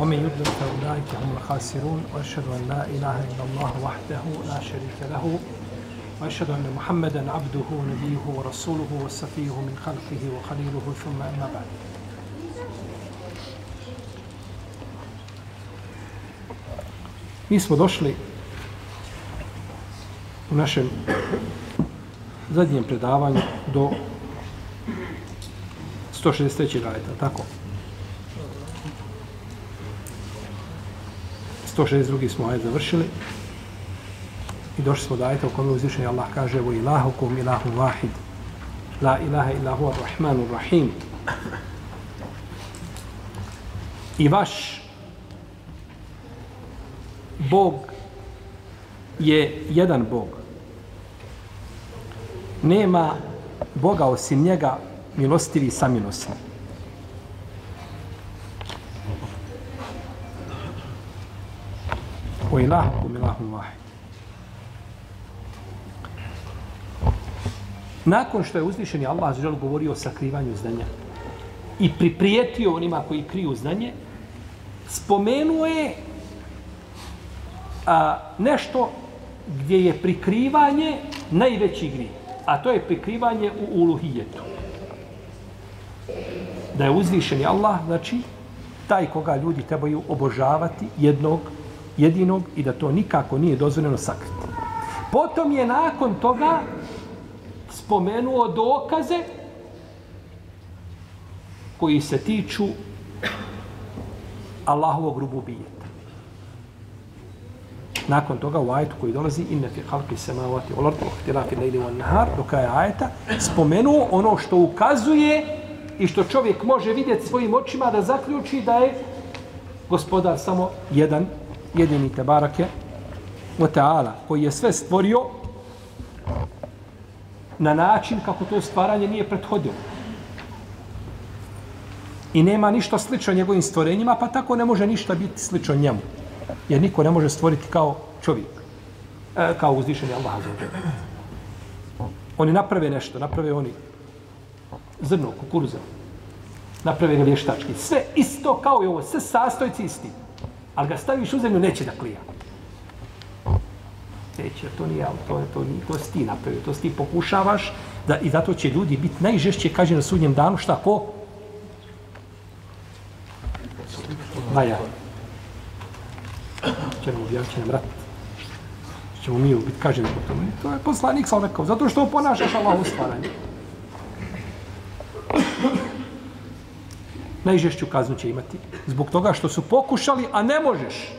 ومن يضلل فأولئك هم الخاسرون وأشهد أن لا إله إلا الله وحده لا شريك له وأشهد أن محمدا عبده ونبيه ورسوله وصفيه من خلقه وخليله ثم أما بعد Mi smo došli u našem zadnjem predavanju do 163. rajta, tako? 162. smo ajet završili i došli smo do ajeta u kome uzvišenje Allah kaže Evo ilahukum ilahu vahid La ilaha illa huwa rahmanu rahim I vaš Bog je jedan Bog. Nema Boga osim njega milostivi i samilosni. O ilahu ilahu vahid. Nakon što je uzvišeni Allah žel govorio o sakrivanju znanja i priprijetio onima koji kriju znanje, spomenuo je a, nešto gdje je prikrivanje najveći grih, a to je prikrivanje u uluhijetu. Da je uzvišeni Allah, znači, taj koga ljudi trebaju obožavati jednog, jedinog i da to nikako nije dozvoljeno sakriti. Potom je nakon toga spomenuo dokaze koji se tiču Allahovog rububijeta. Nakon toga u ajetu koji dolazi inne fi halki samavati wal ardi ihtilafi lejli wan nahar do kraja ajeta spomenuo ono što ukazuje i što čovjek može vidjeti svojim očima da zaključi da je gospodar samo jedan jedini te barake wa koji je sve stvorio na način kako to stvaranje nije prethodilo. I nema ništa slično njegovim stvorenjima, pa tako ne može ništa biti slično njemu. Jer niko ne može stvoriti kao čovjek. E, kao uzvišeni Allah. Oni naprave nešto, naprave oni zrno, kukuruza. Naprave ga vještački. Sve isto kao i ovo, sve sastojci isti. Ali ga staviš u zemlju, neće da klija. Neće, to nije, to, to, nije, to si ti napravio, to si ti pokušavaš da, i zato će ljudi biti najžešće kaže na sudnjem danu šta ko? Maja ćemo objaviti će nam rat. Čemo mi biti kaženi po tome. To je poslanik sam rekao, zato što ponašaš Allah u stvaranju. Najžešću kaznu će imati. Zbog toga što su pokušali, a ne možeš.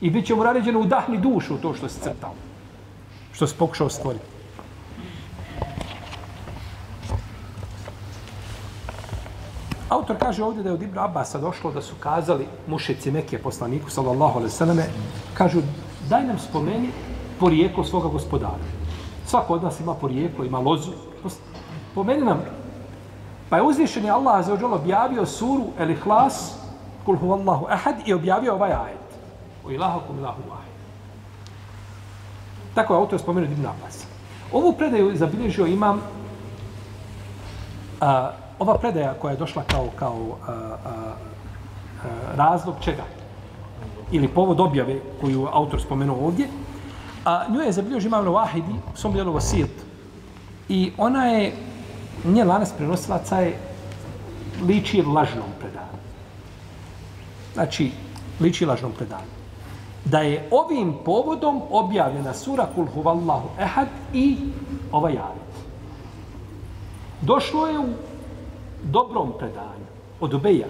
I bit će mu naređeno udahni dušu u to što si crtao. Što si pokušao stvoriti. Autor kaže ovdje da je od Ibn Abasa došlo da su kazali mušici Mekije poslaniku, sallallahu alaihi sallame, kažu, daj nam spomeni porijeklo svoga gospodara. Svako od nas ima porijeklo, ima lozu. Spomeni nam. Pa je uzvišen je Allah za ođelo objavio suru El Ihlas, kul hu Allahu ahad, i objavio ovaj ajet. O ilahu kum ilahu ahad. Tako je autor spomenuo Ibn Abbas. Ovu predaju zabilježio imam a, ova predaja koja je došla kao, kao a, a, a, razlog čega? Ili povod objave koju autor spomenuo ovdje, a nju je zabilježio imam Wahidi u svom dijelu Vasijet. I ona je, nje lanas prenosilaca je liči lažnom predanju. Znači, liči lažnom predanju. Da je ovim povodom objavljena sura Kul huvallahu ehad i ovaj ajet. Došlo je u dobrom predanju od Ubeja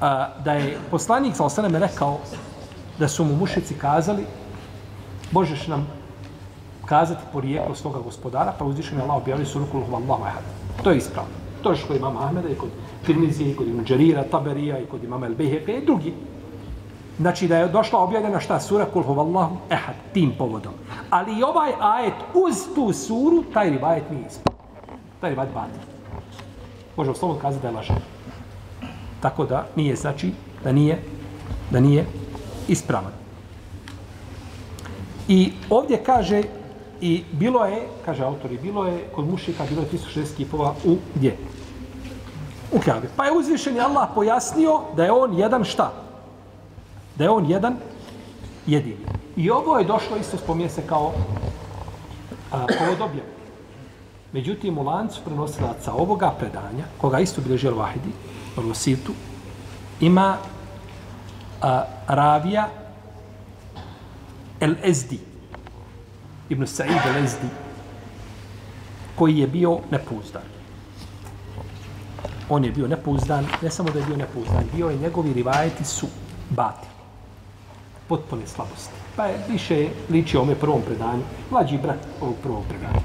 a, da je poslanik sa osaname rekao da su mu mušici kazali Božeš nam kazati porijeklo svoga gospodara pa uzvišen je Allah objavio suru kul huvallahu ahad. To je ispravno. To je što kod imama Ahmeda i kod Tirmizije i kod Ibn Džarira, Taberija i kod imama El Beheke i drugi. Znači da je došla objavljena šta? Sura Kul huvallahu ehad, tim povodom. Ali i ovaj ajet uz tu suru, taj rivajet nije ispravno. Taj rivajet batil. Možemo slobodno kazati da je lažan. Tako da nije, znači, da nije, da nije ispravan. I ovdje kaže, i bilo je, kaže autor, i bilo je kod mušika, bilo je 360 kipova u gdje? U Kjabe. Pa je uzvišeni Allah pojasnio da je on jedan šta? Da je on jedan jedini. I ovo je došlo isto spominje se kao a, povodobje. Međutim, u lancu prenosilaca ovoga predanja, koga isto bilježi Al-Wahidi, Al-Wasitu, ima a, ravija El-Ezdi, Ibn Sa'id Lezdi, koji je bio nepouzdan. On je bio nepouzdan, ne samo da je bio nepouzdan, bio je njegovi rivajeti su bati. Potpune slabosti. Pa je više ličio ome prvom predanju, mlađi brat ovog prvog predanja.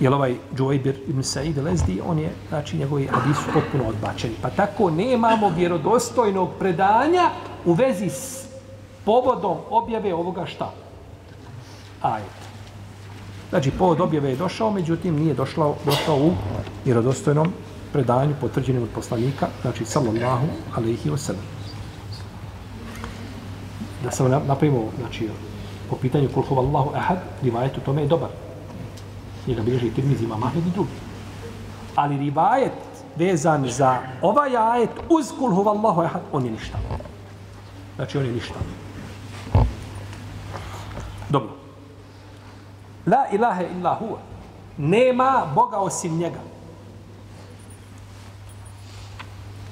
Jer ovaj Džuajbir ibn Sa'id Lezdi, on je, znači, njegovi hadisu potpuno odbačeni. Pa tako nemamo vjerodostojnog predanja u vezi s povodom objave ovoga šta? Ajet. Znači, povod objave je došao, međutim, nije došao, došao u vjerodostojnom predanju potvrđenim od poslanika, znači, sallallahu alaihi wa sallam. Da sam napravimo, znači, po pitanju kulhu vallahu ahad, rivajet u tome je dobar. I ga bilježi Tirmizi, ima Mahmed i drugi. Ali rivajet vezan za ovaj ajet uz kulhu vallahu ahad, on je ništa. Znači, on je ništa. Dobro. La ilaha illa huwa. Nema Boga osim njega.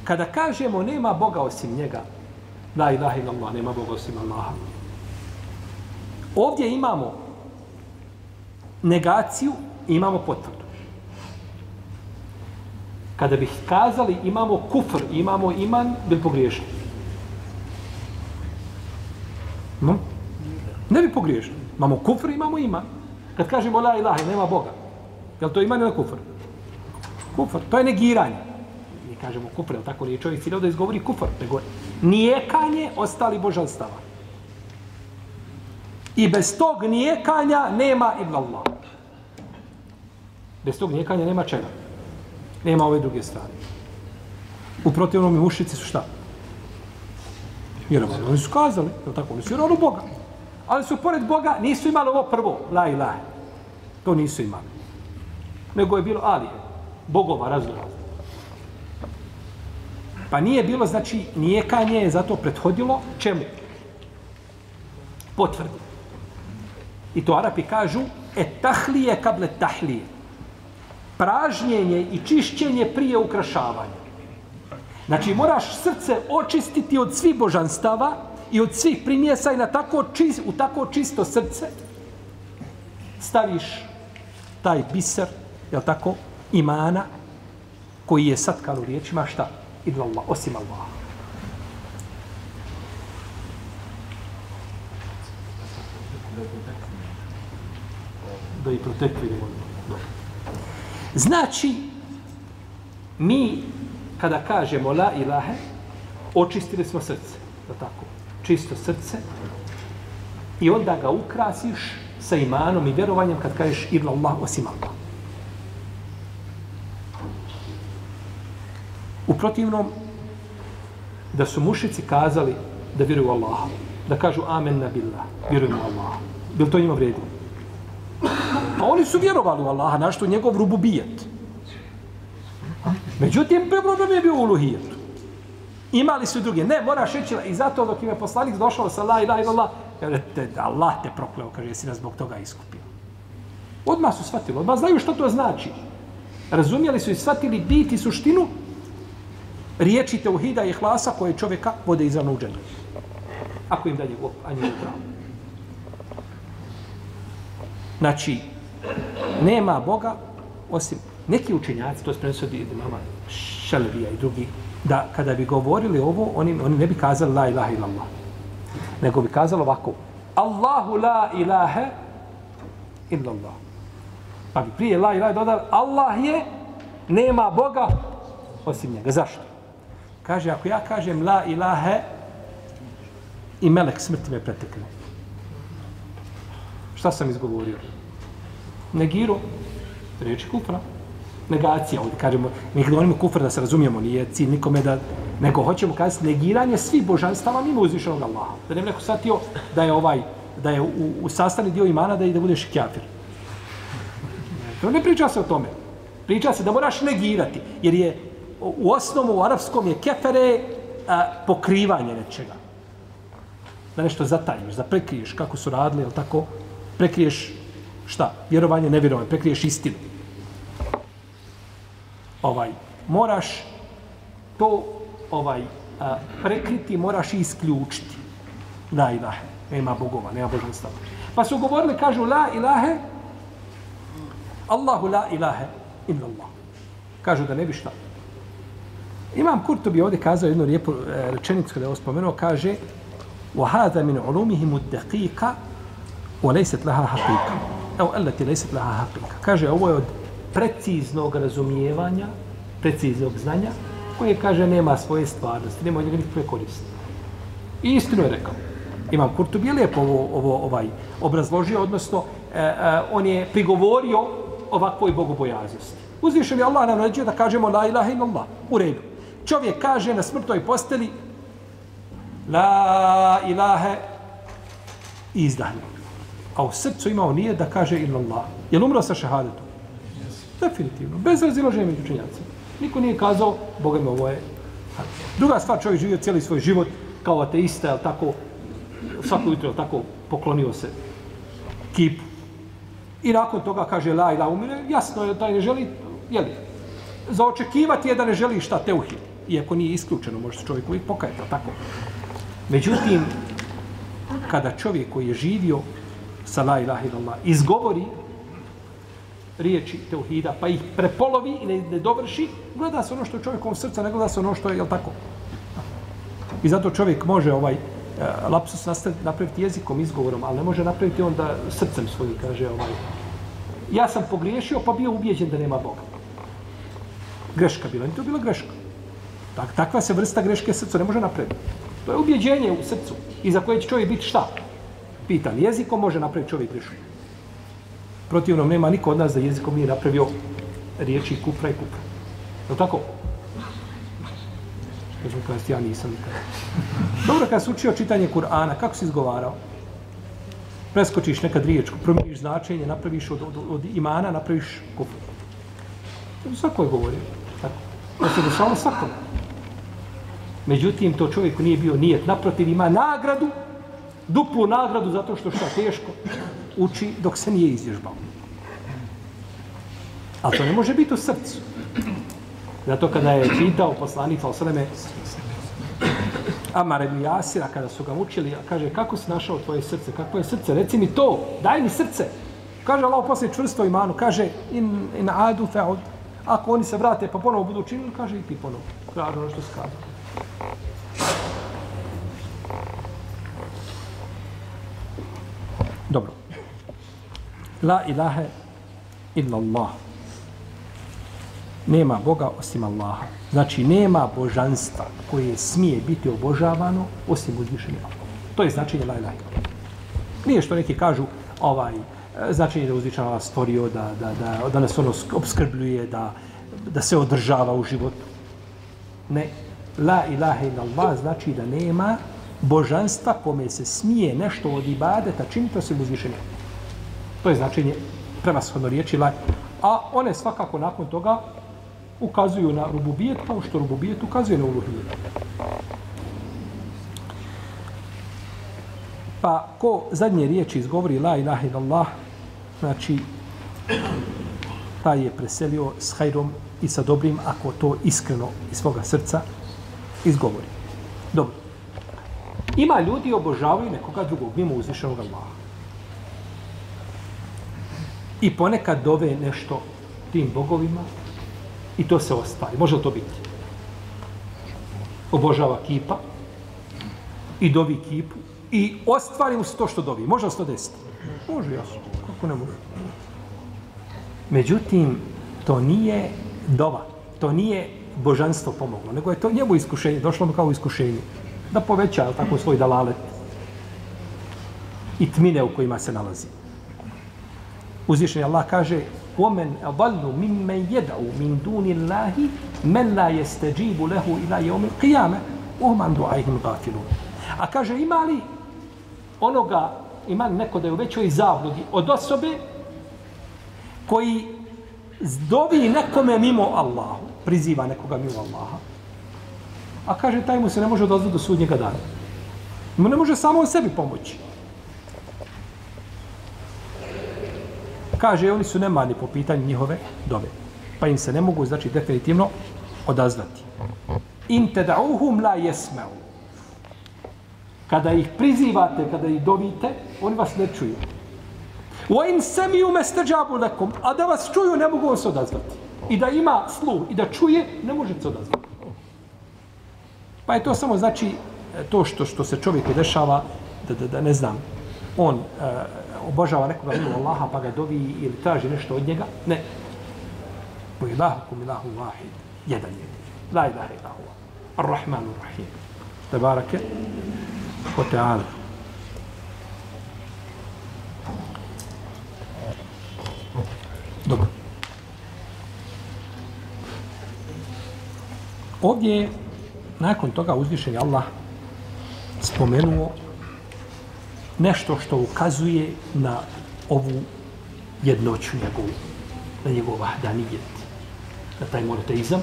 Kada kažemo nema Boga osim njega, la ilaha illa Allah, nema Boga osim Allaha. Ovdje imamo negaciju i imamo potvrdu. Kada bih kazali imamo kufr, imamo iman, bi pogriješili. No? Ne bi pogriješili. Imamo kufr, imamo iman. Kad kažemo la ilaha, nema Boga. Je li to iman ili kufr? Kufr. To je negiranje. Mi kažemo kufr, je tako nije čovjek ciljao da izgovori kufr? Nego nijekanje ostali božanstava. I bez tog nijekanja nema illa Allah. Bez tog nijekanja nema čega. Nema ove druge stvari. U protivnom i mušici su šta? Vjerovali. Oni su kazali, je tako? Oni su vjerovali Boga. Ali su pored Boga nisu imali ovo prvo, la ilaha. To nisu imali. Nego je bilo alije, bogova razloga. Pa nije bilo, znači, nijekanje je zato prethodilo čemu? Potvrdi. I to Arapi kažu, etahlije kable tahlije. Pražnjenje i čišćenje prije ukrašavanja. Znači, moraš srce očistiti od svih božanstava i od svih primjesa i na tako čist, u tako čisto srce staviš taj biser, je tako, imana, koji je sad kao riječima šta? Idu Allah, osim Allah. Da i protekli Znači, mi, kada kažemo la ilahe, očistili smo srce. Da tako? Čisto srce. I onda ga ukrasiš sa imanom i vjerovanjem kad kažeš illa Allah osim Allah. U protivnom, da su mušici kazali da vjeruju Allaha, da kažu amen na billah, vjerujemo Allaha. Bi to njima vredilo? Pa oni su vjerovali u Allaha, našto njegov rububijet. Međutim, problem je bio u. Imali su druge. Ne, moraš ići. i zato dok im je poslanik došao sa la ilaha illallah, kaže, te, Allah te prokleo, kaže, jesi nas zbog toga iskupio. Odmah su shvatili, odmah znaju što to znači. Razumjeli su i shvatili biti i suštinu riječi teuhida i hlasa koje čovjeka vode izravno u dženu. Ako im dalje njegov, a njegov pravo. Znači, nema Boga osim neki učenjaci, to je prenosio od mama Šelevija i drugi, da kada bi govorili ovo, oni, oni ne bi kazali la ilaha illallah. Nego bi kazali ovako, Allahu la ilaha illallah. Pa bi prije la ilaha dodali, Allah je, nema Boga osim njega. Zašto? Kaže, ako ja kažem la ilaha i melek smrti me pretekne. Šta sam izgovorio? Negiro, riječi kufra. Negacija, ovdje kažemo, mi govorimo kufr da se razumijemo, nije cilj nikome da, nego hoćemo kazati negiranje svih božanstava mimo uzvišenog Allaha. Da ne bi neko shvatio da je ovaj, da je u, u sastavni dio imana da i da budeš kjafir. To ne priča se o tome. Priča se da moraš negirati, jer je u osnovu u arapskom je kefere a, pokrivanje nečega. Da nešto zatajiš, da prekriješ kako su radili, ili tako, prekriješ šta? Vjerovanje, nevjerovanje, prekriješ istinu Ovaj, moraš to ovaj a, prekriti, moraš i isključiti. La ilahe, nema bogova, nema božanstva. Pa su govorili, kažu, la ilahe, Allahu la ilahe illa Allah. Kažu da ne bi šta. Imam Kurtobi ovdje kazao jednu lijepu e, rečenicu kada je ovo spomenuo, kaže وَهَذَا مِنْ عُلُومِهِمُ الدَّقِيقَ وَلَيْسَتْ لَهَا حَقِيقَ Evo, الَّتِ لَيْسَتْ لَهَا حَقِيقَ Kaže, ovo je od preciznog razumijevanja, preciznog znanja, koje kaže nema svoje stvarnosti, nema od njega nikakve koriste. I istinu je rekao. Imam Kurtobi je lijepo ovo, ovo ovaj, obrazložio, odnosno e, e, on je prigovorio ovakvoj bogobojaznosti. Uzvišen je Allah nam naređuje da kažemo la ilaha illallah. U redu. Čovjek kaže na smrtoj posteli la ilaha i izdahne. A u srcu imao nije da kaže illallah. Je li umro sa šehadetom? Definitivno. Bez razilaženja među učenjacima. Niko nije kazao, Boga mi ovo je. Druga stvar, čovjek živio cijeli svoj život kao ateista, jel tako, svako jutro, tako, poklonio se kipu. I nakon toga kaže la ila umire, jasno je da ne želi, jeli, za očekivati je da ne želi šta teuhid. Iako nije isključeno, može se čovjek uvijek pokajati, tako. Međutim, kada čovjek koji je živio sa la ilaha illallah izgovori riječi teuhida, pa ih prepolovi i ne, ne dovrši, gleda se ono što je čovjekom srca, ne gleda se ono što je, jel tako? I zato čovjek može ovaj e, lapsus napraviti jezikom, izgovorom, ali ne može napraviti onda srcem svojim, kaže ovaj. Ja sam pogriješio, pa bio ubijeđen da nema Boga. Greška bila, to je bila greška. Tak, takva se vrsta greške srca ne može napraviti. To je ubjeđenje u srcu i za koje će čovjek biti šta? Pitan, jezikom može napraviti čovjek grešku. Protivno, nema niko od nas da jezikom nije napravio riječi kufra i kufra. Je li tako? Što ću kazati, ja nisam nikada. Dobro, kada si učio čitanje Kur'ana, kako si izgovarao? Preskočiš nekad riječku, promijeniš značenje, napraviš od, od, od imana, napraviš kufra. To svako je govorio. Tako. To se dešalo svakom. Međutim, to čovjeku nije bio nijet. Naprotiv, ima nagradu, duplu nagradu zato što šta teško uči dok se nije izvježbao. Ali to ne može biti u srcu. Zato kada je pitao poslanik Salsaleme Amar ibn Jasira, kada su ga učili, kaže, kako si našao tvoje srce? Kako je srce? Reci mi to, daj mi srce. Kaže Allah poslije čvrsto imanu, kaže, in, in adu fe'ud. Ako oni se vrate pa ponovo budu učinili, kaže i ti ponovo. Kaže ono što se kaže. Dobro. La ilaha illa Allah. Nema Boga osim Allaha. Znači, nema božanstva koje smije biti obožavano osim uzvišenja To je značenje la ilaha illa Nije što neki kažu, ovaj, e, značenje da uzvišen Allah stvorio, da, da, da, da nas ono obskrbljuje, da, da se održava u životu. Ne. La ilaha illa Allah znači da nema božanstva kome se smije nešto od ibadeta činiti osim uzvišenja. To je značenje prevashodno riječi la. A one svakako nakon toga ukazuju na rububijet kao što rububijet ukazuje na uluhijet. Pa ko zadnje riječi izgovori la ilaha illallah, znači taj je preselio s hajrom i sa dobrim ako to iskreno iz svoga srca izgovori. Dobro. Ima ljudi obožavaju nekoga drugog, mimo uzvišenog Allaha. I ponekad dove nešto tim bogovima i to se ostvari. Može li to biti? Obožava kipa i dovi kipu i ostvari mu se to što dovi. Može li se to desiti? Može, jasno. Kako ne može? Međutim, to nije dova. To nije božanstvo pomoglo, nego je to njemu iskušenje, došlo mu kao iskušenje, da poveća tako svoj dalalet. i tmine u kojima se nalazi Uzvišeni Allah kaže وَمَنْ أَضَلُّ مِمَّنْ يَدْعُ مِنْ دُونِ اللَّهِ مَنْ لَا يَسْتَجِيبُ لَهُ إِلَى يَوْمِ الْقِيَامَةِ وَهُمْ عَنْ دُعَيْهِمْ غَافِلُونَ A kaže, ima li onoga, ima li neko da je u većoj zabludi od osobe koji dovi nekome mimo Allahu, priziva nekoga mimo Allaha, a kaže, taj mu se ne može odozvati do sudnjega dana. Mu ne može samo o sebi pomoći. Kaže, oni su nemani po pitanju njihove dove. Pa im se ne mogu, znači, definitivno odazvati. In te la jesmeu. Kada ih prizivate, kada ih dovite, oni vas ne čuju. Wa in samiju mesteđabu lekom, a da vas čuju, ne mogu se odazvati. I da ima sluh, i da čuje, ne može se odazvati. Pa je to samo znači to što što se čovjeku dešava da, da, da ne znam, on uh, obožava nekoga mimo Allaha pa ga dovi ili traži nešto od njega. Ne. Bo ilahu kum ilahu vahid. Jedan je. La ilaha ila huwa. Ar-Rahmanu Rahim. Tebarake. O Teala. Dobro. Ovdje je nakon toga uzvišen Allah spomenuo nešto što ukazuje na ovu jednoću njegovu, na njegov vahdanijet, na taj monoteizam.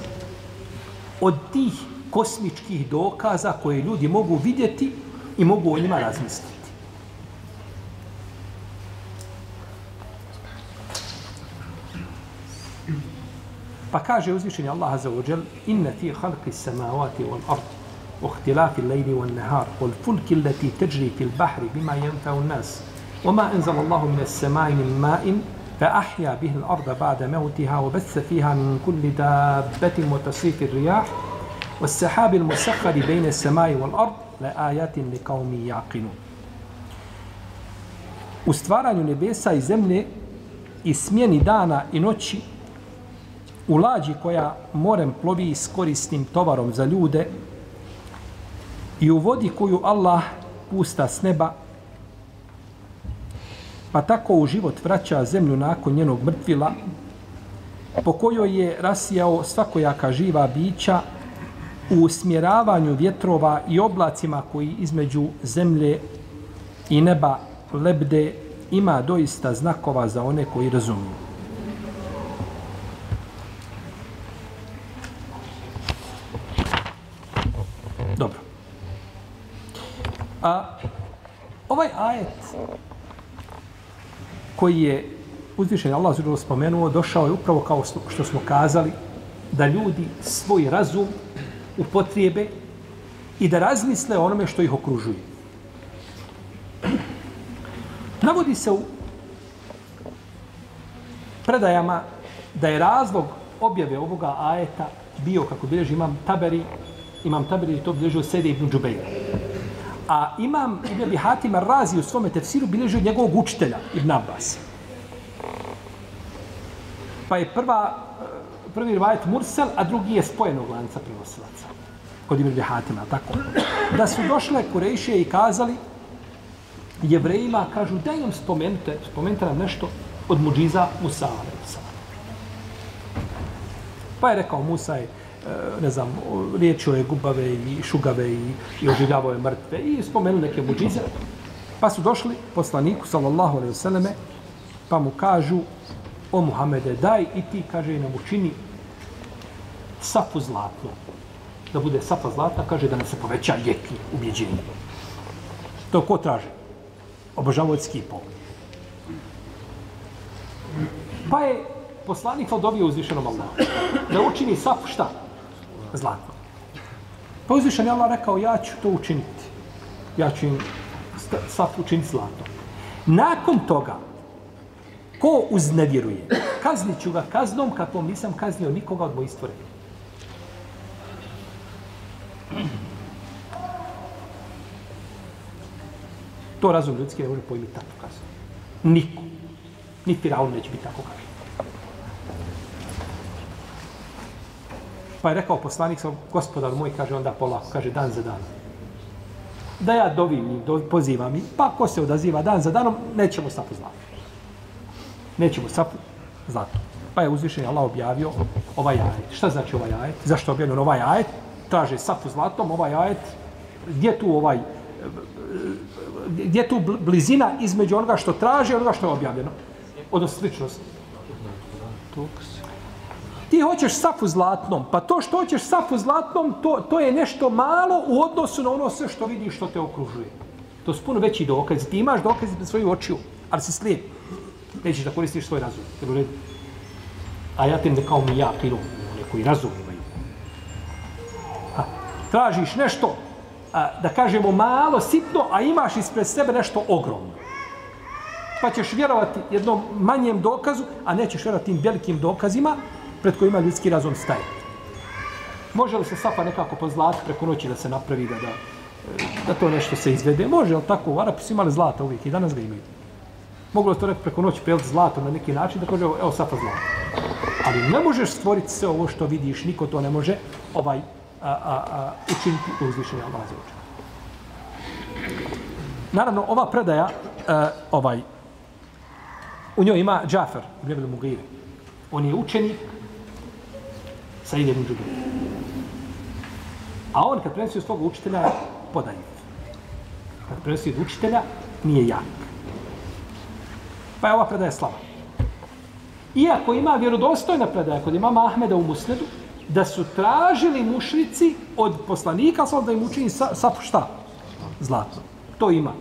Od tih kosmičkih dokaza koje ljudi mogu vidjeti i mogu o njima razmisliti. Pa kaže uzvišenje Allah za ođel, inna fi halqi samavati wal ardi واختلاف الليل والنهار والفلك التي تجري في البحر بما ينفع الناس وما أنزل الله من السماء من ماء فأحيا به الأرض بعد موتها وبث فيها من كل دابة وتصريف الرياح والسحاب المسخر بين السماء والأرض لآيات لقوم يعقلون. U stvaranju nebesa i zemlje i smjeni koja morem plovi tovarom za ljude i u vodi koju Allah pusta s neba, pa tako u život vraća zemlju nakon njenog mrtvila, po kojoj je rasijao svakojaka živa bića u usmjeravanju vjetrova i oblacima koji između zemlje i neba lebde ima doista znakova za one koji razumiju. Dobro. A ovaj ajet koji je uzvišen Allah zelo spomenuo, došao je upravo kao što smo kazali, da ljudi svoj razum upotrijebe i da razmisle o onome što ih okružuje. Navodi se u predajama da je razlog objave ovoga ajeta bio, kako bilježi imam Taberi, imam Taberi i to bilježio Sede ibn Džubeira. A imam Ibn Abi Hatim Razi u svome tefsiru bilježi od njegovog učitelja Ibn Abbas. Pa je prva, prvi rivajet Mursel, a drugi je spojenog lanca prenosilaca. Kod Ibn Abi Hatima, tako. Da su došle Kurejšije i kazali jevrejima, kažu, daj nam spomenute, spomenite nam nešto od muđiza Musa. Pa je rekao Musa je, E, ne znam, riječio je gubave i šugave i, i oživljavao je mrtve i spomenu neke muđize. Pa su došli poslaniku, sallallahu alaihi vseleme, pa mu kažu, o Muhammede, daj i ti, kaže, nam učini safu zlatnu. Da bude safa zlatna, kaže, da nam se poveća u ubjeđenje. To ko traže? Obožavao skipom. Pa je poslanik dobio uzvišenom Allahu. Da učini safu šta? Zlatno. Pa uzvišen je Allah rekao, ja ću to učiniti. Ja ću im sad učiniti zlato. Nakon toga, ko uznevjeruje, kaznit ću ga kaznom kakvom nisam kaznio nikoga od mojih stvorenja. To razum ljudski ne može pojmiti tako kaznu. Niko. Ni Firaun neće biti tako kažen. Pa je rekao poslanik sam, gospodar moj, kaže onda pola, kaže dan za dan. da ja dovim njih, do, pozivam ih, pa ko se odaziva dan za danom, nećemo sapu zlatu. Nećemo sapu zlatu. Pa je uzvišen Allah objavio ovaj ajet. Šta znači ovaj ajet? Zašto je objavljen ovaj ajet? Traže sapu zlatom, ovaj ajet, gdje tu ovaj, gdje tu blizina između onoga što traže i onoga što je objavljeno? Odnosno sličnost. Ti hoćeš safu zlatnom, pa to što hoćeš safu zlatnom, to, to je nešto malo u odnosu na ono sve što vidiš što te okružuje. To su puno veći dokaz. Ti imaš dokaz pred svoju očiju, ali si slijep. Nećeš da koristiš svoj razum. Jel u redu? A ja tim ne kao mi ja, kinu, neko i razum imaju. A, tražiš nešto, a, da kažemo malo, sitno, a imaš ispred sebe nešto ogromno. Pa ćeš vjerovati jednom manjem dokazu, a nećeš vjerovati tim velikim dokazima pred kojima ljudski razum staje. Može li se safa nekako po zlatu preko noći da se napravi, da, da, da to nešto se izvede? Može, ali tako, u Arapi su imali zlata uvijek i danas ga imaju. Moglo se to neko preko noći preliti zlato na neki način da kaže, evo safa zlata. Ali ne možeš stvoriti sve ovo što vidiš, niko to ne može ovaj, a, a, a, učiniti u Allah za učinu. Naravno, ova predaja, a, ovaj, u njoj ima Džafer, ibn Abdul Mugire. On je učenik sa jednim drugim. A on kad prenosi od svog učitelja je. Kad prenosi od učitelja nije jak. Pa je ova predaja slava. Iako ima vjerodostojna predaja kod imama Ahmeda u Musnedu, da su tražili mušrici od poslanika, sam da im učini sa, sa šta? Zlato. To ima.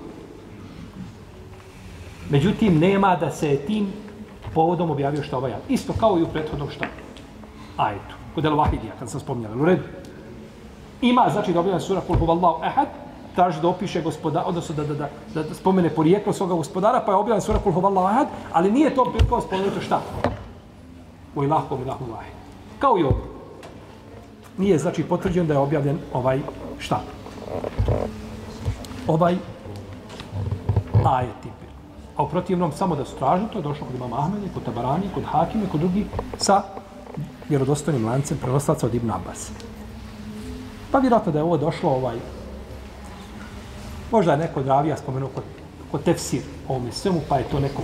Međutim, nema da se tim povodom objavio šta ovaj. Isto kao i u prethodnom šta? Ajetu. Kod El Wahidija, kad sam spominjala. U redu. Ima, znači, da objavlja sura Kul huvallahu ehad, traži da opiše gospodara, odnosno da, da, da, da, da spomene porijeklo svoga gospodara, pa je objavljen sura Kul huvallahu ehad, ali nije to kao spomenuto šta? U ilahkom ilahu vahid. Kao i ovdje. Nije, znači, potvrđeno da je objavljen ovaj šta? Ovaj ajet tipi. A u protivnom, samo da su tražili, to je došlo kod imama Ahmede, kod Tabarani, kod Hakime, kod drugih, sa vjerodostojnim lancem prenoslaca od Ibn Abbas. Pa vjerojatno da je ovo došlo ovaj, možda je neko od ravija spomenuo kod, kod tefsir ovome svemu, pa je to neko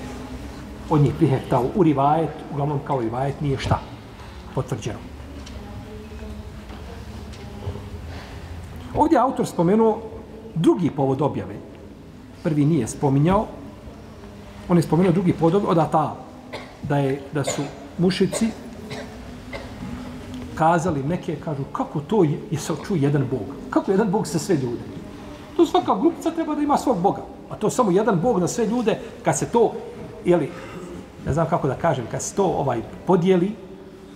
od njih prihetao u rivajet, uglavnom kao rivajet nije šta potvrđeno. Ovdje je autor spomenuo drugi povod objave. Prvi nije spominjao, on je spomenuo drugi povod objave od Ata, da, je, da su mušici kazali neke, kažu, kako to je, je se čuje jedan bog? Kako jedan bog sa sve ljude? To svaka grupica treba da ima svog boga. A to samo jedan bog na sve ljude, kad se to, jeli, ne znam kako da kažem, kad se to ovaj podijeli,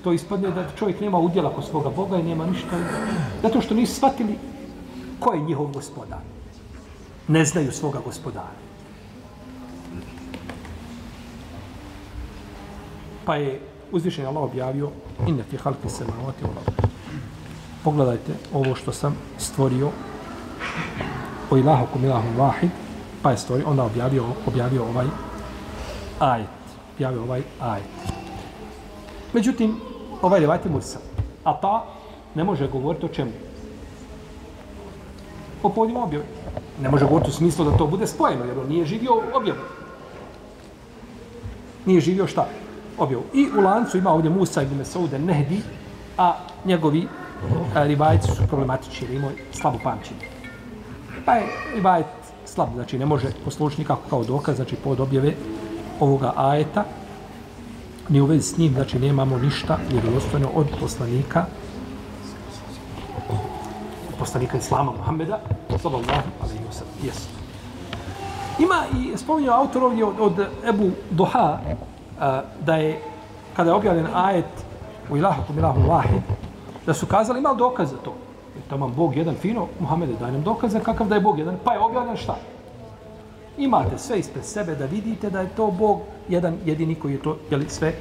to ispadne da čovjek nema udjela kod svoga boga i nema ništa. Zato što nisu shvatili ko je njihov gospodar. Ne znaju svoga gospodara. Pa je uzvišen Allah objavio inne fi halki se ard. Pogledajte ovo što sam stvorio o ilahu kum ilahu vahid pa je stvorio, onda objavio, objavio ovaj ajet. Objavio ovaj ajet. Međutim, ovaj rivajt je Mursa. A ta ne može govoriti o čemu? O povodima objave. Ne može govoriti u smislu da to bude spojeno, jer on nije živio objavu. Nije živio šta? Objavu. I u lancu ima ovdje Musa ibn Mesaude Nehdi, a njegovi a, rivajci su problematični, jer imaju slabu pamćenje. Pa je rivajet slab, znači ne može poslušiti nikako kao dokaz, znači pod objave ovoga ajeta, ni u vezi s njim, znači nemamo ništa vjerodostojno od poslanika poslanika Islama Muhammeda, sallallahu alaihi wa sallam. jesu. Ima i spominjao autor ovdje od, od Ebu Doha da je, kada je objavljen ajet u ilahu kum ilahu vahid, da su kazali, ima dokaz za to. I tamo Bog jedan fino, Muhammede, daj nam dokaze kakav da je Bog jedan, pa je objavljen šta? Imate sve ispred sebe da vidite da je to Bog jedan jedini koji je to jeli, sve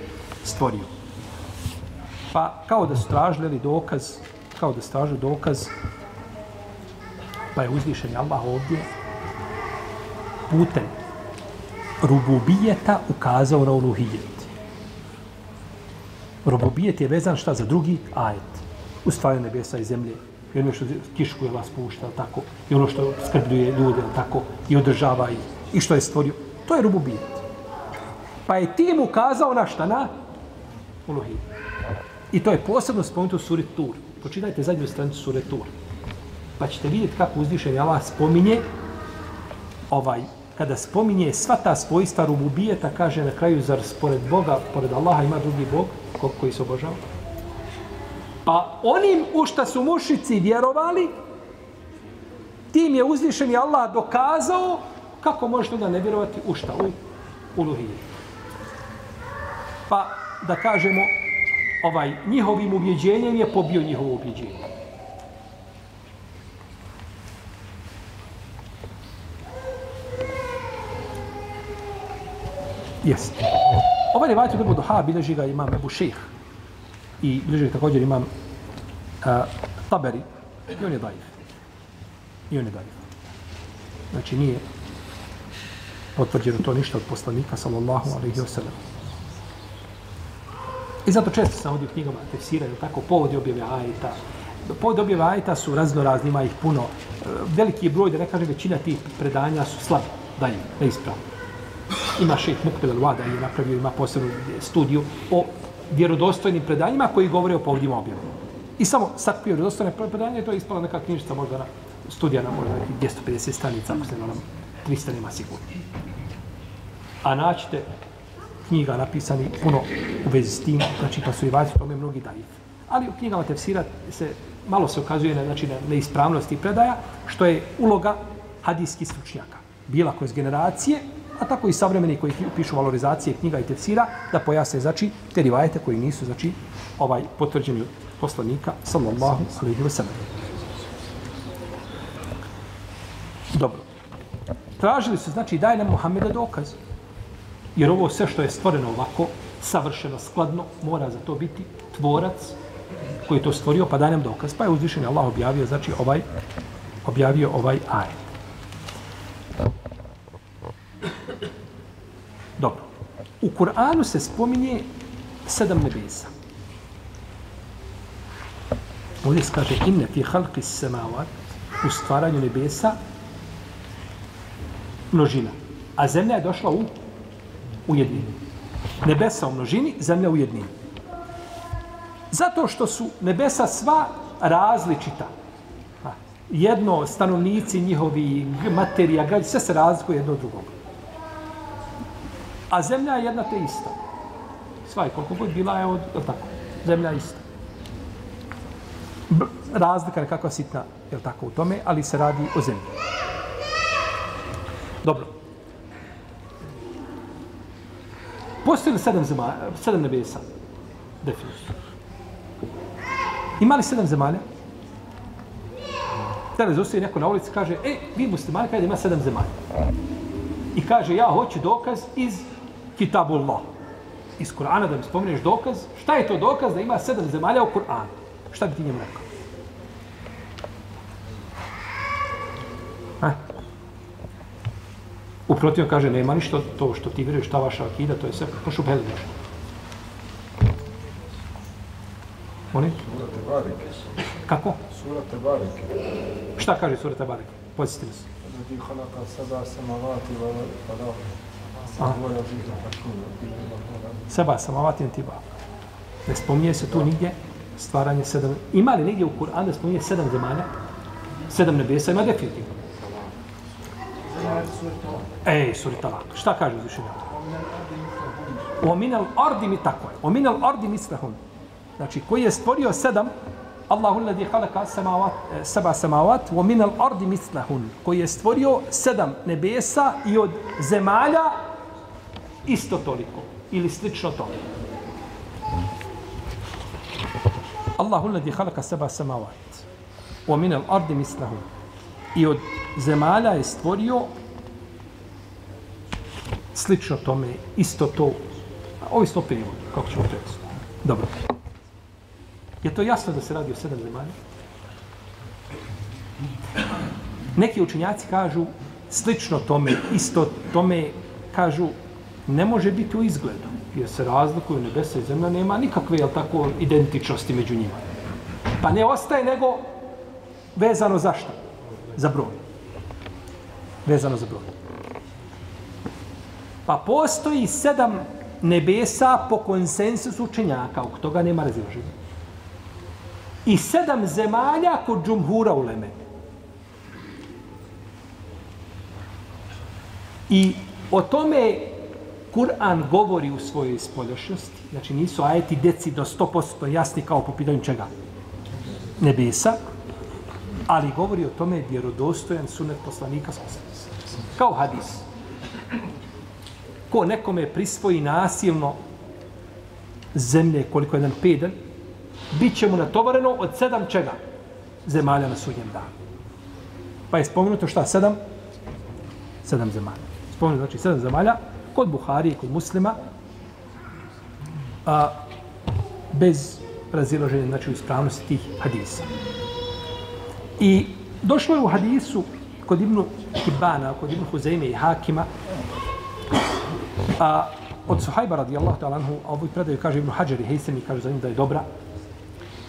stvorio. Pa kao da su tražili dokaz, kao da stražu dokaz, pa je uzvišen Allah ovdje putem rububijeta ukazao na uluhijet. Rububijet je vezan šta za drugi ajet. U nebesa i zemlje, i ono što kišku je vas pušta, tako, i ono što skrbljuje ljude, tako, i održava ih, i što je stvorio. To je rububijet. Pa je tim ukazao na šta? Na ono uluhijet. I to je posebno spomenuto u suri Tur. Počitajte zadnju stranicu sure Tur. Pa ćete vidjeti kako uzvišen Allah spominje ovaj, kada spominje sva ta svojstva rububijeta, kaže na kraju, zar pored Boga, pored Allaha ima drugi Bog koji se obožava? Pa onim u šta su mušici vjerovali, tim je uzvišeni Allah dokazao kako možete da ne vjerovati u šta? U, u. Pa da kažemo, ovaj njihovim ubjeđenjem je pobio njihovo ubjeđenje. Jest. Ovaj rivajt u Bebu Duha bilježi ga imam Ebu Ših i bilježi ga također imam uh, Taberi i on je daif. I on je daif. Znači nije potvrđeno to ništa od poslanika sallallahu alaihi wa sallam. I zato često sam ovdje u knjigama tefsira, tako, povodi objave ajeta. Povodi objave ajeta su razno razni, ima ih puno. E, veliki broj, da ne kažem, većina tih predanja su slabi, dalje, neispravni. Ima šeh Mukbel Al-Wada je napravio, ima posebnu studiju o vjerodostojnim predanjima koji govore o povodima objave. I samo sakupio vjerodostojne predanje, to je ispala neka knjižica možda na studija na možda nekih 250 stranica, ako se ne 300 nema sigurno. A naćete knjiga napisani puno u vezi s tim, znači pa su i vazi tome mnogi daif. Ali u knjigama tefsira se malo se ukazuje na, znači, na neispravnosti predaja, što je uloga hadijskih stručnjaka. Bila koje iz generacije, a tako i savremeni koji pišu valorizacije knjiga i tefsira, da pojasne, znači, te rivajete koji nisu, znači, ovaj potvrđeni od poslanika, sallallahu alaihi wa sallam. Dobro. Tražili su, znači, daj nam Muhammeda dokaz. Jer ovo sve što je stvoreno ovako, savršeno, skladno, mora za to biti tvorac koji to stvorio, pa daj nam dokaz. Pa je uzvišen Allah objavio, znači, ovaj, objavio ovaj ajet. Dobro. U Kur'anu se spominje sedam nebesa. Ovdje se kaže inne fi halki semavat u stvaranju nebesa množina. A zemlja je došla u u jednini. Nebesa u množini, zemlja u jednini. Zato što su nebesa sva različita. Jedno, stanovnici njihovi, materija, građe, sve se razlikuje jedno od drugog. A zemlja je jedna te ista. Sva je koliko god bila je od, je tako. Zemlja je ista. B, razlika je kakva sitna, je tako, u tome, ali se radi o zemlji. Dobro. Postoji li sedam, zema, sedam nebesa? Definitivno. Ima li sedam zemalja? Sada zostaje neko na ulici kaže, e, vi muslimani, kada ima sedam zemalja. I kaže, ja hoću dokaz iz Kitabullah. Iz Kur'ana da mi spomeneš dokaz. Šta je to dokaz da ima sedam zemalja u Kur'anu? Šta bi ti njemu rekao? Ha? Uprotiv kaže, nema ništa to što ti vjeruješ, ta vaša akida, to je sve pošu beli nešto. Oni? Kako? Sura Tebareke. Šta kaže Sura Tebareke? Podsjetili se. Zati halaka saba samavati wa A. Seba samavatin tiba. Ne spominje se tu nigdje stvaranje sedam... Ima li nigdje u Kur'anu da spominje sedam zemalja? Sedam nebesa? Ima definitivno. Ej, suri talak. Šta kaže uzvišenja? O minel ardi mi tako je. O minel ardi mislehun. Znači, koji je stvorio sedam Allahu alladhi khalaqa samawat e, sab'a samawat wa min al-ardi mithlahun koji je stvorio sedam nebesa i od zemalja isto toliko ili slično tome. Allahu alladhi khalaqa sab'a samawat wa min al-ardi mislahu. i od zemalja je stvorio slično tome, isto to. Ovi sto prijevod, kako ćemo reći. Dobro. Je to jasno da se radi o sedam zemalja? Neki učinjaci kažu slično tome, isto tome, kažu ne može biti u izgledu, jer se razlikuju nebesa i zemlja, nema nikakve, jel tako, identičnosti među njima. Pa ne ostaje nego vezano za šta? Za broj. Vezano za broj. Pa postoji sedam nebesa po konsensusu učenjaka, oko toga nema razilaženja. I sedam zemalja kod džumhura uleme. I o tome Kur'an govori u svojoj spoljašnosti. Znači nisu ajeti deci do 100% jasni kao po pitanju čega? Nebesa. Ali govori o tome vjerodostojan sunet poslanika s Kao hadis. Ko nekome prisvoji nasilno zemlje koliko je jedan pedan, bit će mu natovareno od sedam čega? Zemalja na sudnjem danu. Pa je spomenuto šta? Sedam? Sedam zemalja. Spomenuto znači sedam zemalja kod Buhari i kod muslima a, bez razilaženja znači u ispravnosti tih hadisa. I došlo je u hadisu kod Ibnu Hibana, kod Ibnu Huzeyme i Hakima, a, od Suhajba radijallahu ta'ala anhu, a ovoj predaju kaže Ibnu Hajar i Hejsemi, kaže za njim da je dobra,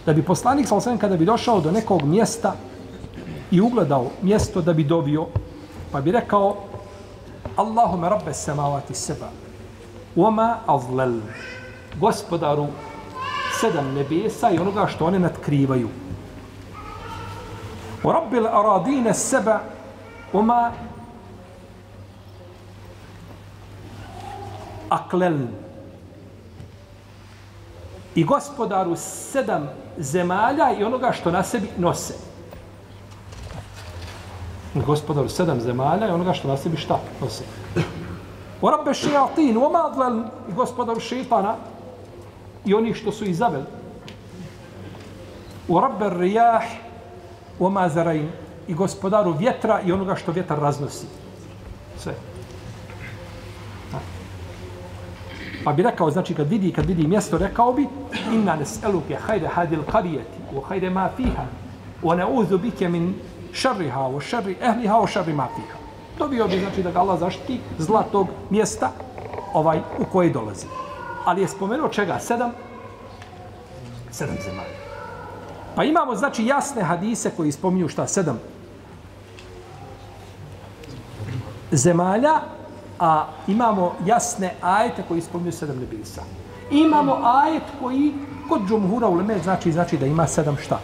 da bi poslanik, sa kada bi došao do nekog mjesta i ugledao mjesto da bi dobio, pa bi rekao, Allahume rabbe samavati seba, Oma azlel, gospodaru sedam nebesa i onoga što one nadkrivaju. O rabbil aradine seba, Oma aklel. I gospodaru sedam zemalja i onoga što na sebi nose gospodar sedam zemalja i onoga što na sebi šta nosi. O rabbe šijatin, o madlel i gospodaru šeitana i oni što su izaveli. O rabbe rijah, o mazarain i gospodaru vjetra i onoga što vjetar raznosi. Sve. Pa bi rekao, znači kad vidi, kad vidi mjesto, rekao bi inna nes'eluke hajde hadil qarijeti, o hajde ma fiha, o ne uzu bike min šarriha o šarri ehliha o šarri mafiha. Dobio bi znači da ga Allah zaštiti zla tog mjesta ovaj u koji dolazi. Ali je spomenuo čega? Sedam? Sedam zemalja. Pa imamo znači jasne hadise koji spominju šta? Sedam zemalja, a imamo jasne ajete koji spominju sedam nebisa. Imamo ajet koji kod džumhura u Leme znači, znači da ima sedam šta?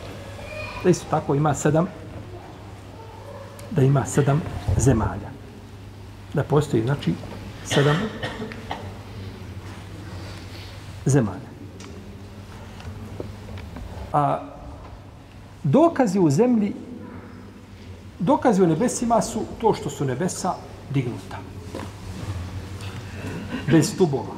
Da isto tako ima sedam da ima sedam zemalja. Da postoji, znači, sedam zemalja. A dokazi u zemlji, dokazi u nebesima su to što su nebesa dignuta. Bez stubova.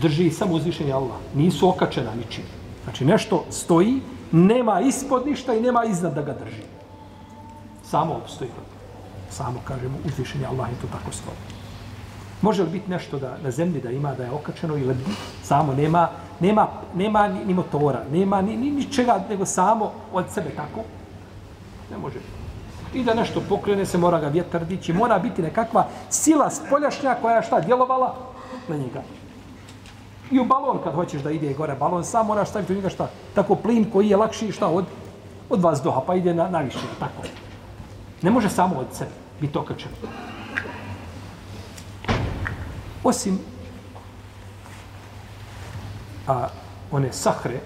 Drži samo uzvišenje Allah. Nisu okačena ničim. Znači, nešto stoji, nema ispod ništa i nema iznad da ga drži samo obstoji. Samo, kažemo, uzvišenje Allah je to tako stvorio. Može li biti nešto da na zemlji da ima da je okačeno ili samo nema nema nema ni, ni motora, nema ni, ni, ničega, nego samo od sebe tako? Ne može. I da nešto pokrene se mora ga vjetar dići, mora biti nekakva sila spoljašnja koja je šta djelovala na njega. I u balon kad hoćeš da ide gore balon, sam moraš staviti u njega šta? Tako plin koji je lakši šta od od vas doha, pa ide na, na više, tako. Ne može samo od sebe biti okačen. Osim a, one sahre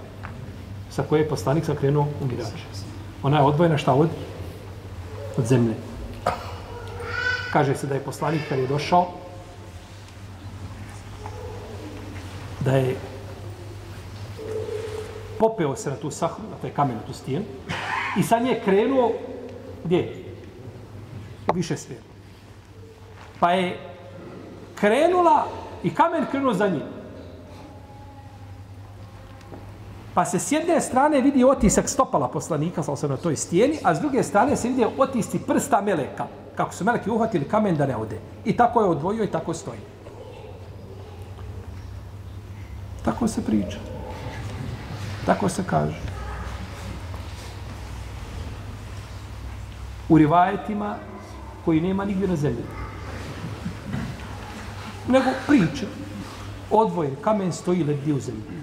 sa koje je poslanik sakrenuo u mirađe. Ona je odvojena šta od? Od zemlje. Kaže se da je poslanik kad je došao da je popeo se na tu sahru, na taj kamen, na tu stijenu, i sad je krenuo, gdje? Više svijet. Pa je krenula i kamen krenuo za njim. Pa se s jedne strane vidi otisak stopala poslanika, sa na toj stijeni, a s druge strane se vidi otisci prsta meleka, kako su meleki uhvatili kamen da ne ode. I tako je odvojio i tako stoji. Tako se priča. Tako se kaže. U rivajetima koji nema nigdje na zemlji. Nego priča. Odvoje, kamen stoji ledi u zemlji.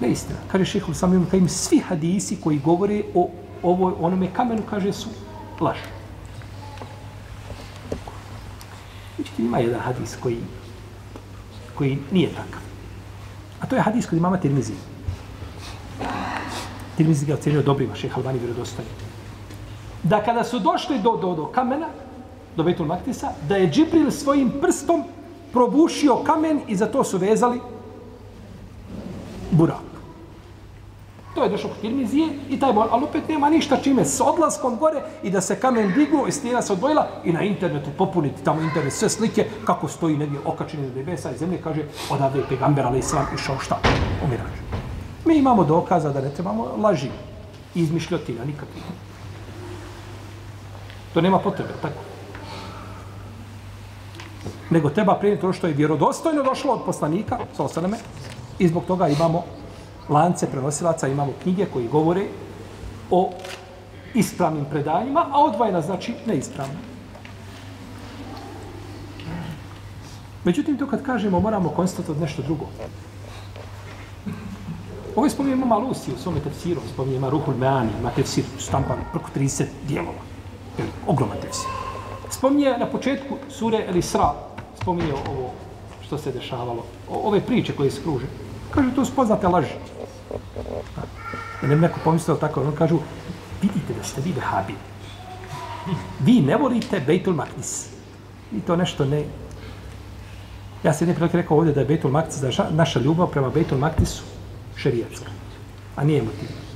Neistina. Kaže šehr sam im, im svi hadisi koji govore o ovoj, onome kamenu, kaže su laž. Međutim, ima jedan hadis koji, koji nije takav. A to je hadis kod imama Tirmizi. Tirmizi ga ocenio dobrima, šeha Albani vjerodostojni. Da kada su došli do, do, do kamena, do Betul Maktisa, da je Džibril svojim prstom probušio kamen i za to su vezali burak. To je došlo kod Tirmizije i taj bol, ali opet nema ništa čime s odlaskom gore i da se kamen dignu i stijena se odvojila i na internetu popuniti tamo internet sve slike kako stoji negdje okačeni na nebesa i zemlje kaže odavde je pegamber ali islam išao šta? U. Mi imamo dokaza da ne trebamo laži izmišljotina nikakvih. To nema potrebe, tako. Nego treba prenijeti ono što je vjerodostojno došlo od poslanika, sa osaname, i zbog toga imamo lance prenosilaca, imamo knjige koji govore o ispravnim predanjima, a odvojena znači neispravna. Međutim, to kad kažemo, moramo konstatovati nešto drugo. Ovo je spominje imama Lusi u svome tefsiru, spominje Maruhul Meani, ima tefsir štampan preko 30 dijelova. Ogroman tefsir. Spominje na početku sure El Isra, spominje ovo što se dešavalo, o, ove priče koje se kruže. Kaže, to su poznate laži. Da ne bi neko pomislio tako, on kažu, vidite da ste vi vehabi. Vi ne volite Bejtul Maknis. I to nešto ne... Ja sam jedne rekao ovdje da je Bejtul Maknis, da naša ljubav prema Bejtul Maknisu šerijatska, a nije emotivna.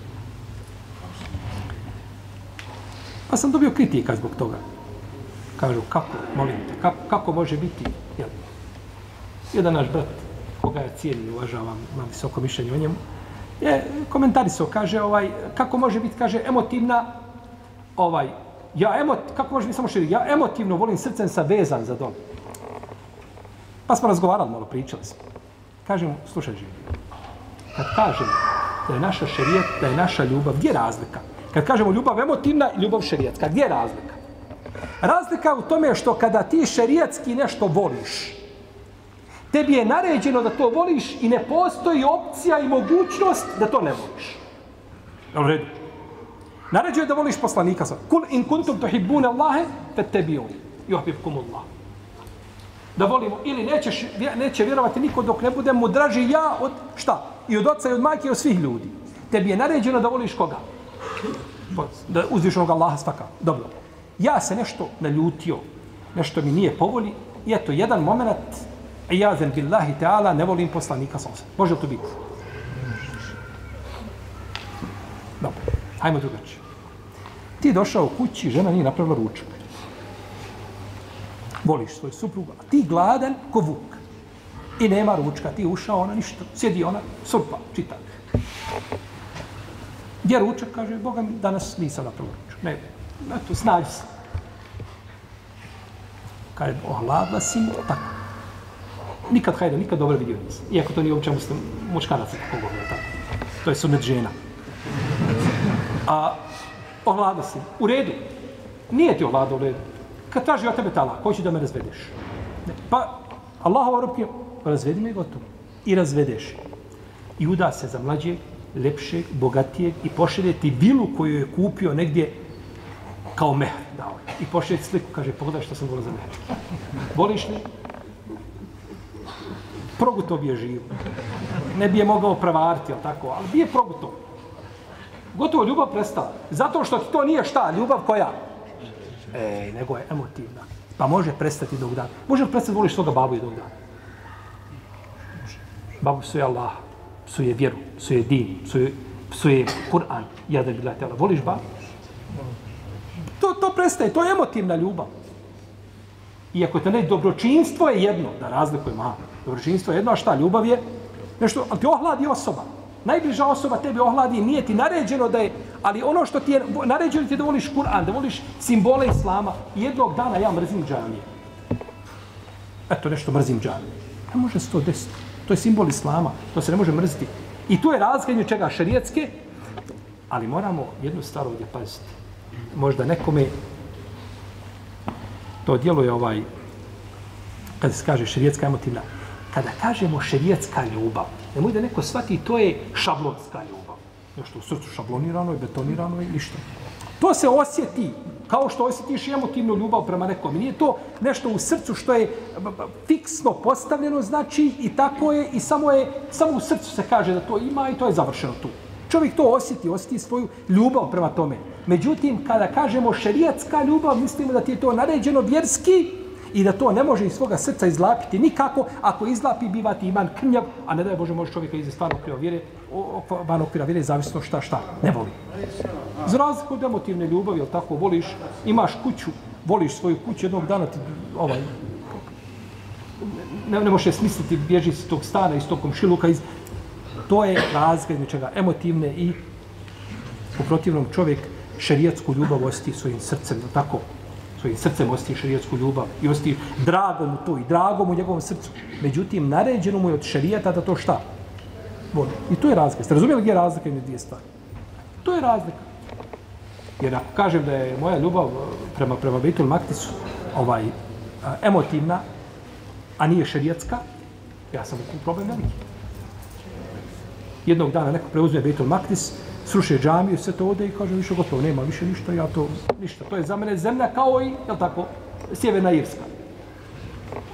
Pa sam dobio kritika zbog toga. Kažu, kako, molim te, kako, kako može biti, jel, jedan naš brat, koga ja cijenim i uvažavam, imam visoko mišljenje o njemu, je komentarisao, kaže, ovaj, kako može biti, kaže, emotivna, ovaj, ja emot, kako može biti samo širi, ja emotivno volim srcem sa vezan za dom. Pa smo razgovarali malo, pričali smo. Kažem, slušaj, živi, kad kažemo da je naša šerijet, da je naša ljubav, gdje je razlika? Kad kažemo ljubav emotivna i ljubav šerijetska, gdje je razlika? Razlika u tome što kada ti šerijetski nešto voliš, tebi je naređeno da to voliš i ne postoji opcija i mogućnost da to ne voliš. Redu. Naređuje da voliš poslanika. Kul in kuntum tuhibbuna Allahe, fe tebi on. Allah. Da volimo. Ili nećeš, neće vjerovati niko dok ne budem mu draži ja od šta? I od oca i od majke i od svih ljudi. Tebi je naređeno da voliš koga? Pa, da uzvišenog Allaha svaka. Dobro. Ja se nešto naljutio. Nešto mi nije povoli. I eto, jedan moment Ijazen billahi ta'ala, ne volim poslanika sa osam. Može li to biti? Dobro, hajmo drugačije. Ti došao u kući, žena nije napravila ručak. Voliš svoju suprugu, a ti gladan ko vuk. I nema ručka, ti ušao, ona ništa, sjedi ona, surpa, čita. Gdje ručak? Kaže, Boga mi danas nisam napravila ručak. Ne, eto, snađi se. Kaže, ohladla si, tako nikad hajde, nikad dobro vidio nisam. Iako to nije uopće muslim, muškaraca kako govore, tako. To je sunet žena. A ohladla si. U redu. Nije ti ohlada u redu. Kad traži od tebe tala, ko da me razvedeš? Ne. Pa, Allahova rupke, razvedi me gotovo. I razvedeš. I uda se za mlađeg, lepšeg, bogatijeg i pošelje ti bilu koju je kupio negdje kao mehr dao. I pošelje sliku, kaže, pogledaj što sam volio za mehr. Voliš li? proguto bi je živo. Ne bi je mogao prevariti, ali tako, ali bi je proguto. Gotovo ljubav prestala. Zato što ti to nije šta, ljubav koja? Ej, nego je emotivna. Pa može prestati dok dana. Može prestati voliš svoga babu i dok dana. Babu su je Allah, psuje vjeru, su je din, su je, su je Kur'an. Ja da bi gledala. Voliš babu? To, to prestaje, to je emotivna ljubav. Iako to ne, dobročinstvo je jedno, da razlikujemo, a, Dobročinstvo je jedno, a šta? Ljubav je nešto, ali ti ohladi osoba. Najbliža osoba tebi ohladi, nije ti naređeno da je, ali ono što ti je naređeno ti je da voliš Kur'an, da voliš simbole Islama. Jednog dana ja mrzim džamije. Eto, nešto mrzim džamije. Ne može se to desiti. To je simbol Islama, to se ne može mrziti. I tu je razglednje čega šerijetske, ali moramo jednu stvar ovdje paziti. Možda nekome to djeluje ovaj, kada se kaže šerijetska emotivna, kada kažemo šerijetska ljubav, Nemoj da neko shvati to je šablonska ljubav. Nešto u srcu šablonirano i betonirano i ništa. To se osjeti kao što osjetiš emotivnu ljubav prema nekom. I Nije to nešto u srcu što je fiksno postavljeno, znači i tako je i samo je samo u srcu se kaže da to ima i to je završeno tu. Čovjek to osjeti, osjeti svoju ljubav prema tome. Međutim, kada kažemo šerijatska ljubav, mislimo da ti je to naređeno vjerski i da to ne može iz svoga srca izlapiti nikako. Ako izlapi, biva ti iman krnjav, a ne da je Bože može čovjeka iz stvarnog okvira vjere, van okvira vjere, zavisno šta šta, ne voli. Za razliku od emotivne ljubavi, jel tako, voliš, imaš kuću, voliš svoju kuću, jednog dana ti, ovaj, ne, ne možeš smisliti, bježi iz tog stana, iz tog komšiluka, iz... to je razgled između emotivne i u protivnom čovjek šerijatsku ljubav osjeti svojim srcem, tako, svojim srcem osjeti šerijatsku ljubav i osjeti drago mu to i drago mu u njegovom srcu. Međutim, naređeno mu je od šerijata da to šta? Voli. I to je razlika. Ste razumijeli gdje je razlika između dvije stvari? To je razlika. Jer ako kažem da je moja ljubav eh, prema, prema Bejtul Maktisu ovaj, a, emotivna, a nije šerijatska, ja sam u problem veliki. Jednog dana neko preuzme Bejtul Maktis, sruše džamiju, sve to ode i kaže više gotovo, nema više ništa, ja to, ništa. To je za mene zemlja kao i, jel tako, Sjeverna Irska.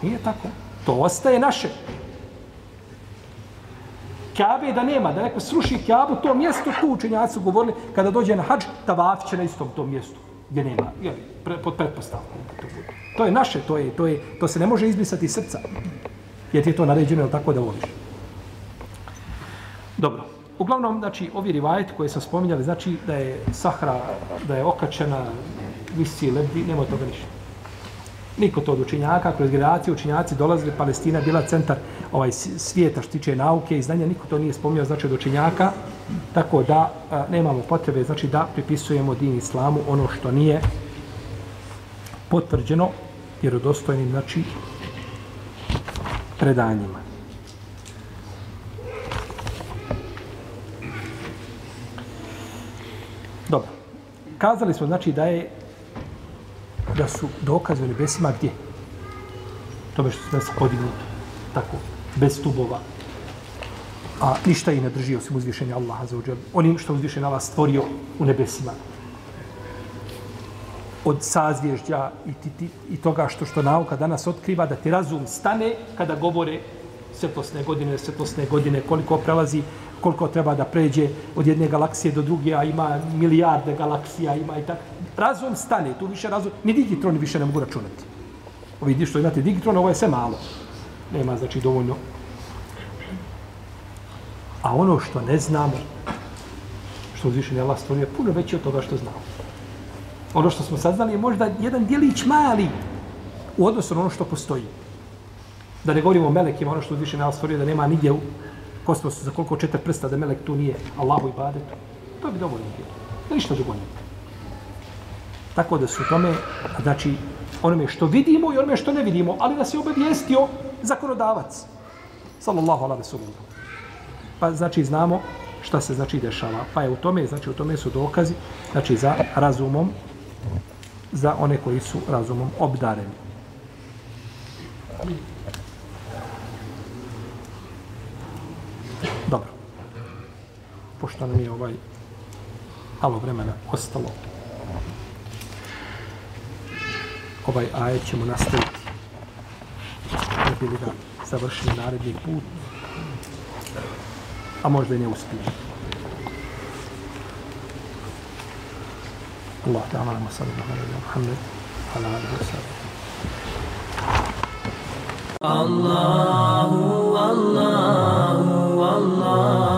Nije tako. To ostaje naše. Kabe da nema, da neko sruši Kjabu, to mjesto tu učenjaci su govorili, kada dođe na hađ, tavaf će na istom tom mjestu, gdje nema, jel, pre, pod pretpostavkom. da To, bude. to je naše, to, je, to, je, to se ne može izbrisati iz srca. Jer ti je to naređeno, jel tako da voliš. Dobro. Uglavnom, znači, ovi rivajeti koje sam spominjali, znači da je Sahra, da je okačena, visi, lebdi, nema toga ništa. Niko to od učinjaka, kroz generacije učinjaci dolazili, Palestina bila centar ovaj svijeta što se tiče nauke i znanja, niko to nije spominjao znači od učinjaka, tako da a, nemamo potrebe znači da pripisujemo din islamu ono što nije potvrđeno vjerodostojnim znači predanjima. Dobro. Kazali smo znači da je da su dokaze u nebesima gdje? Tome što su nas podignuti. Tako, bez stubova. A ništa i ne drži osim uzvišenja Allaha za uđer. Onim što uzvišenja Allah stvorio u nebesima. Od sazvježdja i, ti, ti, i toga što što nauka danas otkriva da ti razum stane kada govore svetlosne godine, svetlosne godine, koliko prelazi, koliko treba da pređe od jedne galaksije do druge, a ima milijarde galaksija, ima i tako. Razum stane, tu više razum, ni digitroni više ne mogu računati. Ovi di što imate digitron, ovo je sve malo. Nema, znači, dovoljno. A ono što ne znamo, što uzvišenje Allah stvorio, je puno veće od toga što znamo. Ono što smo saznali je možda jedan dijelić mali u odnosu na ono što postoji. Da ne govorimo o melekima, ono što uzvišenje Allah stvorio, da nema nigdje u kosmosu za koliko četiri prsta da melek tu nije Allahu i badetu. To bi dovoljno bilo. Ništa drugo nije. Tako da su tome, znači, onome što vidimo i onome što ne vidimo, ali nas je obavijestio zakonodavac. Sallallahu ala vesulim. Pa znači znamo šta se znači dešava. Pa je u tome, znači u tome su dokazi, znači za razumom, za one koji su razumom obdareni. Dobro pošto nam je ovaj malo vremena ostalo. Ovaj ajet ćemo nastaviti. Ne bili ga završili naredni put, a možda i ne uspijemo. Allah ta'ala nama sallallahu alaihi wa Muhammed, ala alaihi wa sallam. Allahu, Allahu, Allahu.